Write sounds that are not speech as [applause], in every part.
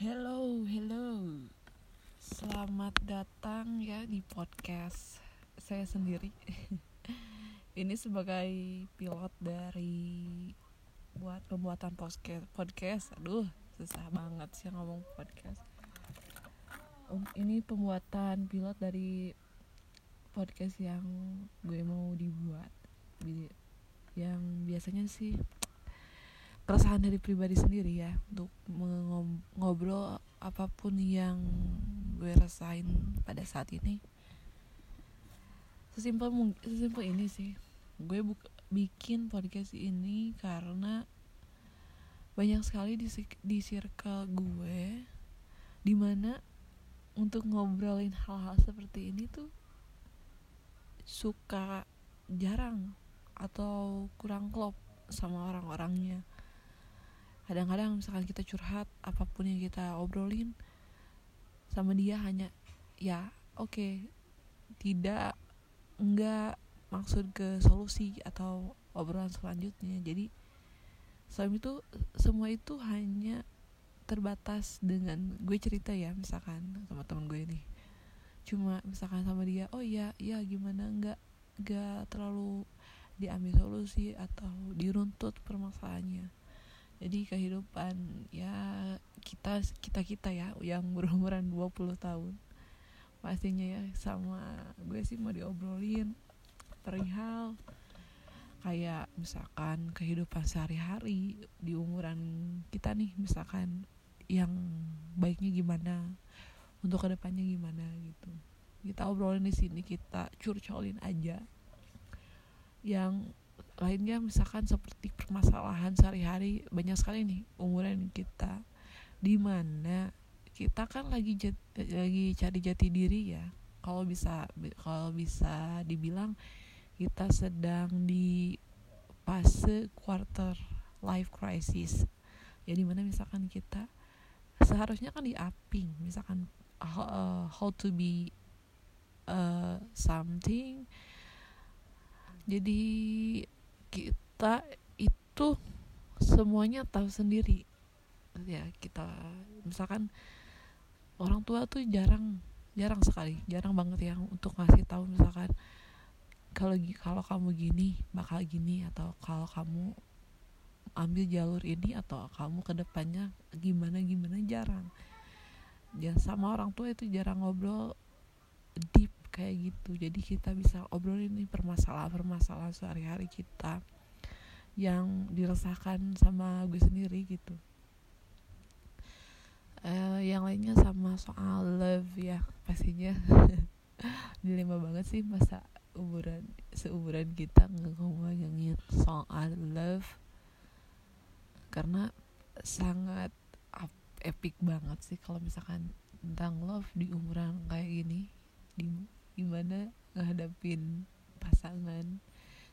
Hello, hello. Selamat datang ya di podcast saya sendiri. [laughs] Ini sebagai pilot dari buat pembuatan podcast. Podcast, aduh, susah banget sih ngomong podcast. Um, ini pembuatan pilot dari podcast yang gue mau dibuat. Yang biasanya sih keresahan dari pribadi sendiri ya untuk ngobrol apa pun yang gue rasain pada saat ini. Sesimpel sesimpel ini sih gue buk- bikin podcast ini karena banyak sekali di di circle gue di mana untuk ngobrolin hal-hal seperti ini tuh suka jarang atau kurang klop sama orang-orangnya kadang-kadang misalkan kita curhat apa pun yang kita obrolin sama dia hanya ya oke. Tidak enggak maksud ke solusi atau obrolan selanjutnya. Jadi selain itu semua itu hanya terbatas dengan gue cerita ya misalkan sama temen gue nih. Cuma misalkan sama dia oh iya iya gimana? Enggak enggak terlalu diambil solusi atau diruntut permasalahannya jadi kehidupan ya kita kita kita ya yang berumuran 20 tahun. Pastinya ya sama gue sih mau diobrolin perihal kayak misalkan kehidupan sehari-hari di umuran kita nih misalkan yang baiknya gimana untuk ke depannya gimana gitu. Kita obrolin di sini kita curcolin aja. Yang lainnya misalkan seperti permasalahan sehari-hari banyak sekali nih umuran kita. Di mana kita kan lagi jat- lagi cari jati diri ya. Kalau bisa kalau bisa dibilang kita sedang di fase quarter life crisis. Ya di mana misalkan kita seharusnya kan di upping misalkan uh, how to be uh, something. Jadi kita itu semuanya tahu sendiri. Ya kita misalkan orang tua tuh jarang jarang sekali jarang banget ya untuk ngasih tahu misalkan kalau kalau kamu gini bakal gini atau kalau kamu ambil jalur ini atau kamu ke depannya gimana gimana jarang. Ya sama orang tua itu jarang ngobrol kayak gitu. Jadi kita bisa obrolin nih permasalahan-permasalahan sehari-hari kita yang dirasakan sama gue sendiri gitu. Eh, yang lainnya sama soal love ya pastinya. [laughs] Dilema banget sih masa umuran seumuran kita ngomongin soal love. Karena sangat epic banget sih kalau misalkan tentang love di umuran kayak gini. Di gimana ngehadapin pasangan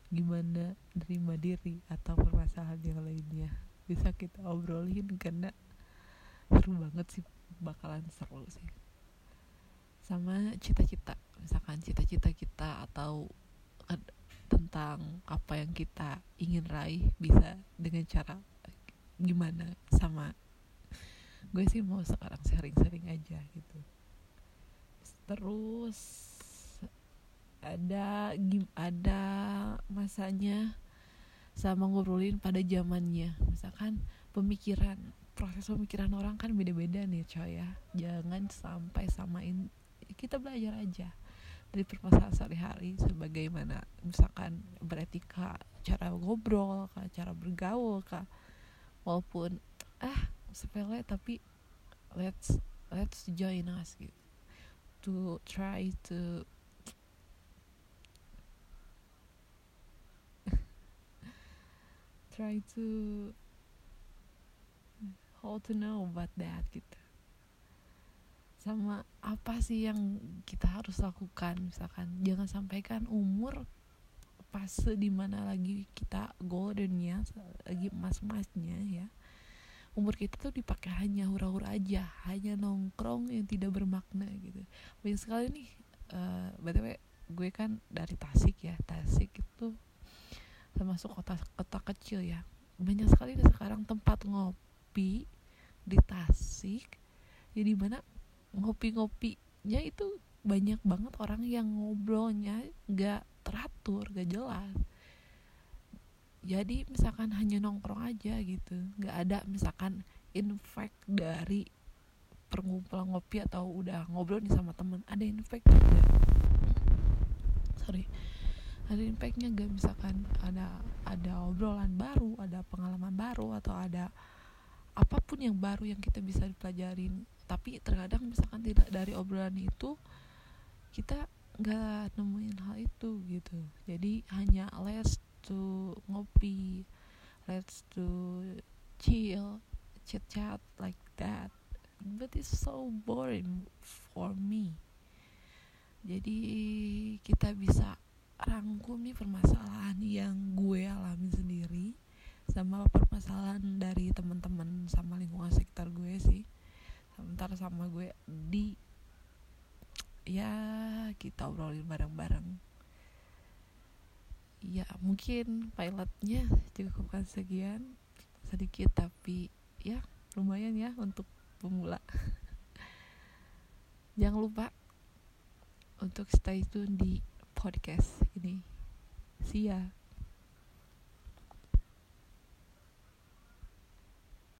gimana nerima diri atau permasalahan yang lainnya. Bisa kita obrolin karena seru banget sih bakalan seru sih. Sama cita-cita misalkan cita-cita kita atau tentang apa yang kita ingin raih bisa dengan cara gimana sama gue sih mau sekarang sharing-sharing aja gitu. Terus ada ada masanya sama ngobrolin pada zamannya. Misalkan pemikiran proses pemikiran orang kan beda-beda nih coy ya. Jangan sampai samain kita belajar aja dari permasalahan sehari-hari sebagaimana misalkan beretika cara ngobrol kah, cara bergaul kah. Walaupun ah sepele tapi let's let's join us gitu. To try to try to how to know about that gitu. Sama apa sih yang kita harus lakukan? Misalkan jangan sampaikan umur fase di mana lagi kita goldennya lagi emas-emasnya ya. Umur kita tuh dipakai hanya hura-hura aja hanya nongkrong yang tidak bermakna gitu. Banyak sekali nih uh, btw gue kan dari Tasik ya. Tasik itu termasuk kota kota kecil ya. Banyak sekali sekarang tempat ngopi di Tasik jadi mana ngopi-ngopinya itu banyak banget orang yang ngobrolnya gak teratur gak jelas. Jadi misalkan hanya nongkrong aja gitu nggak ada misalkan infek dari perkumpulan ngopi atau udah ngobrol nih sama temen ada infek juga. Sorry ada impactnya gak misalkan ada ada obrolan baru ada pengalaman baru atau ada apa pun yang baru yang kita bisa dipelajarin. Tapi terkadang misalkan tidak dari obrolan itu kita nggak nemuin hal itu gitu. Jadi hanya let's to ngopi let's to chill chit chat like that. But it's so boring for me. Jadi kita bisa rangkum nih permasalahan yang gue alami sendiri sama permasalahan dari teman-teman sama lingkungan sekitar gue sih. Sementara sama gue di ya kita obrolin bareng-bareng. Ya mungkin pilotnya cukupkan sekian sedikit tapi ya lumayan ya untuk pemula. [laughs] Jangan lupa untuk stay tune di podcast ini. See ya.